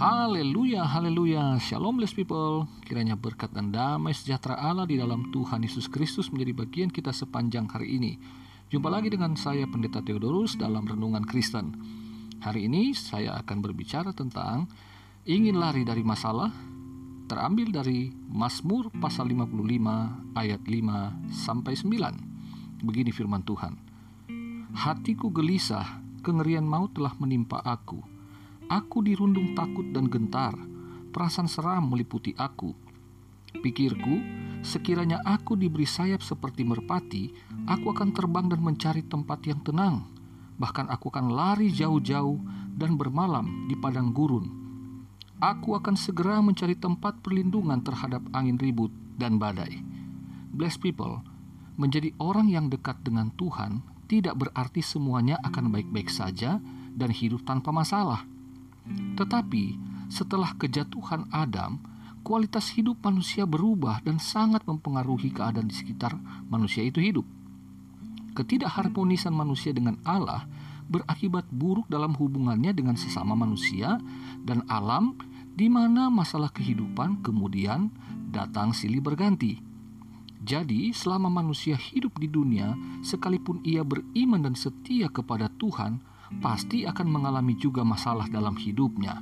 Haleluya, haleluya. Shalom blessed people. Kiranya berkat dan damai sejahtera Allah di dalam Tuhan Yesus Kristus menjadi bagian kita sepanjang hari ini. Jumpa lagi dengan saya Pendeta Theodorus dalam Renungan Kristen. Hari ini saya akan berbicara tentang ingin lari dari masalah terambil dari Mazmur pasal 55 ayat 5 sampai 9. Begini firman Tuhan. Hatiku gelisah, kengerian maut telah menimpa aku Aku dirundung takut dan gentar, perasaan seram meliputi aku. Pikirku, sekiranya aku diberi sayap seperti merpati, aku akan terbang dan mencari tempat yang tenang. Bahkan aku akan lari jauh-jauh dan bermalam di padang gurun. Aku akan segera mencari tempat perlindungan terhadap angin ribut dan badai. Bless people, menjadi orang yang dekat dengan Tuhan tidak berarti semuanya akan baik-baik saja dan hidup tanpa masalah. Tetapi setelah kejatuhan Adam, kualitas hidup manusia berubah dan sangat mempengaruhi keadaan di sekitar manusia itu hidup. Ketidakharmonisan manusia dengan Allah berakibat buruk dalam hubungannya dengan sesama manusia dan alam di mana masalah kehidupan kemudian datang silih berganti. Jadi, selama manusia hidup di dunia, sekalipun ia beriman dan setia kepada Tuhan, pasti akan mengalami juga masalah dalam hidupnya.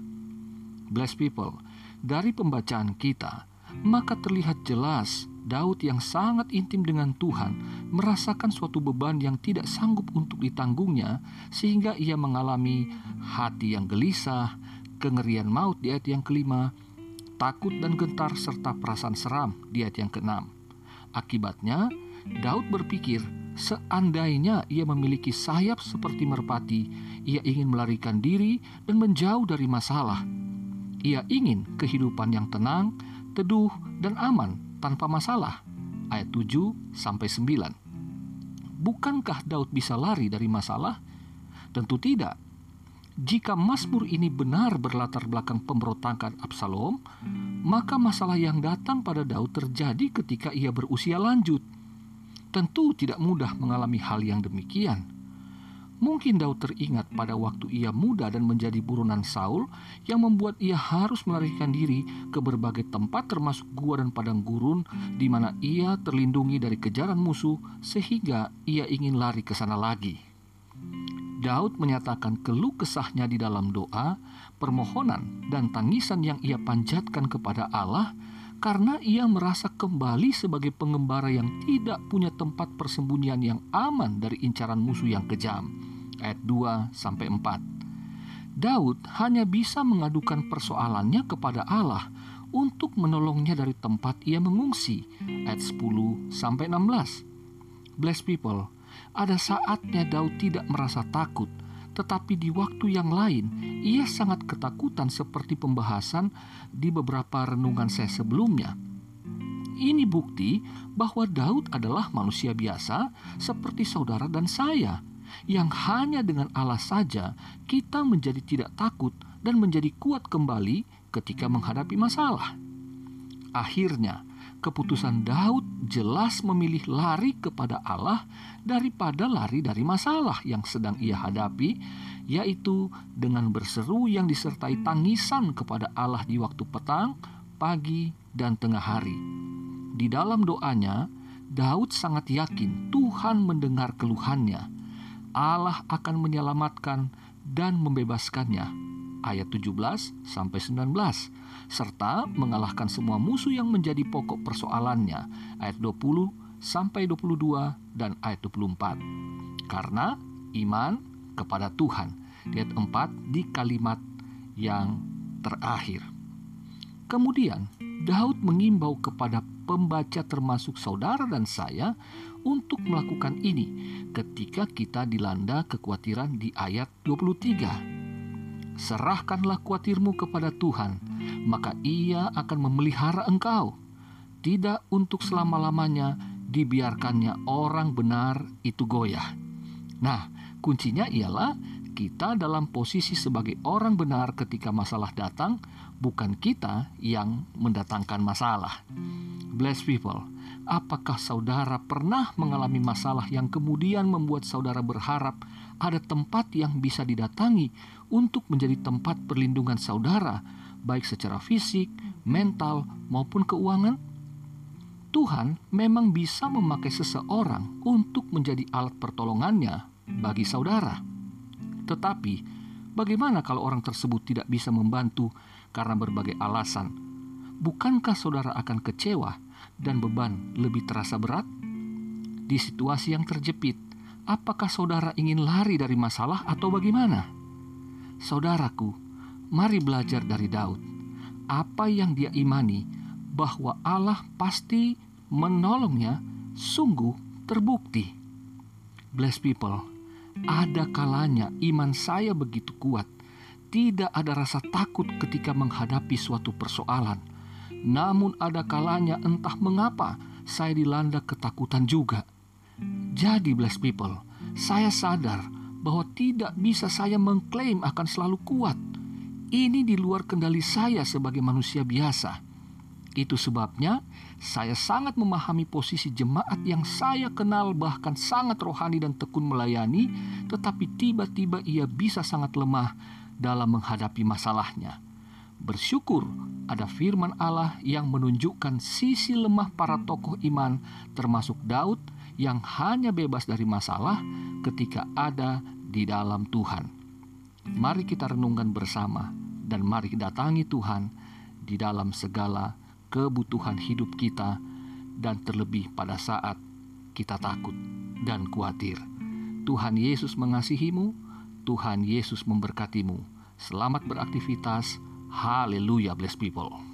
Bless people, dari pembacaan kita, maka terlihat jelas Daud yang sangat intim dengan Tuhan merasakan suatu beban yang tidak sanggup untuk ditanggungnya sehingga ia mengalami hati yang gelisah, kengerian maut di ayat yang kelima, takut dan gentar serta perasaan seram di ayat yang keenam. Akibatnya, Daud berpikir Seandainya ia memiliki sayap seperti merpati, ia ingin melarikan diri dan menjauh dari masalah. Ia ingin kehidupan yang tenang, teduh, dan aman tanpa masalah. Ayat 7 sampai 9. Bukankah Daud bisa lari dari masalah? Tentu tidak. Jika Mazmur ini benar berlatar belakang pemberontakan Absalom, maka masalah yang datang pada Daud terjadi ketika ia berusia lanjut tentu tidak mudah mengalami hal yang demikian. Mungkin Daud teringat pada waktu ia muda dan menjadi buronan Saul yang membuat ia harus melarikan diri ke berbagai tempat termasuk gua dan padang gurun di mana ia terlindungi dari kejaran musuh sehingga ia ingin lari ke sana lagi. Daud menyatakan keluh kesahnya di dalam doa, permohonan, dan tangisan yang ia panjatkan kepada Allah karena ia merasa kembali sebagai pengembara yang tidak punya tempat persembunyian yang aman dari incaran musuh yang kejam. Ayat 2 sampai 4. Daud hanya bisa mengadukan persoalannya kepada Allah untuk menolongnya dari tempat ia mengungsi. Ayat 10 sampai 16. Bless people, ada saatnya Daud tidak merasa takut tetapi di waktu yang lain ia sangat ketakutan seperti pembahasan di beberapa renungan saya sebelumnya. Ini bukti bahwa Daud adalah manusia biasa seperti saudara dan saya, yang hanya dengan Allah saja kita menjadi tidak takut dan menjadi kuat kembali ketika menghadapi masalah. Akhirnya, keputusan Daud jelas memilih lari kepada Allah daripada lari dari masalah yang sedang ia hadapi, yaitu dengan berseru yang disertai tangisan kepada Allah di waktu petang, pagi, dan tengah hari. Di dalam doanya, Daud sangat yakin Tuhan mendengar keluhannya. Allah akan menyelamatkan dan membebaskannya ayat 17 sampai 19 serta mengalahkan semua musuh yang menjadi pokok persoalannya ayat 20 sampai 22 dan ayat 24. Karena iman kepada Tuhan ayat 4 di kalimat yang terakhir. Kemudian Daud mengimbau kepada pembaca termasuk saudara dan saya untuk melakukan ini ketika kita dilanda kekhawatiran di ayat 23 serahkanlah kuatirmu kepada Tuhan, maka Ia akan memelihara engkau. Tidak untuk selama-lamanya dibiarkannya orang benar itu goyah. Nah, kuncinya ialah kita dalam posisi sebagai orang benar ketika masalah datang, bukan kita yang mendatangkan masalah. Bless people, apakah saudara pernah mengalami masalah yang kemudian membuat saudara berharap ada tempat yang bisa didatangi untuk menjadi tempat perlindungan saudara, baik secara fisik, mental, maupun keuangan? Tuhan memang bisa memakai seseorang untuk menjadi alat pertolongannya bagi saudara. Tetapi, bagaimana kalau orang tersebut tidak bisa membantu karena berbagai alasan? Bukankah saudara akan kecewa dan beban lebih terasa berat? Di situasi yang terjepit, apakah saudara ingin lari dari masalah atau bagaimana? Saudaraku, mari belajar dari Daud. Apa yang dia imani bahwa Allah pasti menolongnya sungguh terbukti. Bless people, ada kalanya iman saya begitu kuat, tidak ada rasa takut ketika menghadapi suatu persoalan. Namun ada kalanya entah mengapa saya dilanda ketakutan juga. Jadi bless people, saya sadar bahwa tidak bisa saya mengklaim akan selalu kuat ini di luar kendali saya sebagai manusia biasa. Itu sebabnya saya sangat memahami posisi jemaat yang saya kenal bahkan sangat rohani dan tekun melayani, tetapi tiba-tiba ia bisa sangat lemah dalam menghadapi masalahnya. Bersyukur ada firman Allah yang menunjukkan sisi lemah para tokoh iman termasuk Daud yang hanya bebas dari masalah ketika ada di dalam Tuhan. Mari kita renungkan bersama dan mari datangi Tuhan di dalam segala kebutuhan hidup kita dan terlebih pada saat kita takut dan khawatir. Tuhan Yesus mengasihimu, Tuhan Yesus memberkatimu. Selamat beraktivitas. Haleluya, bless people.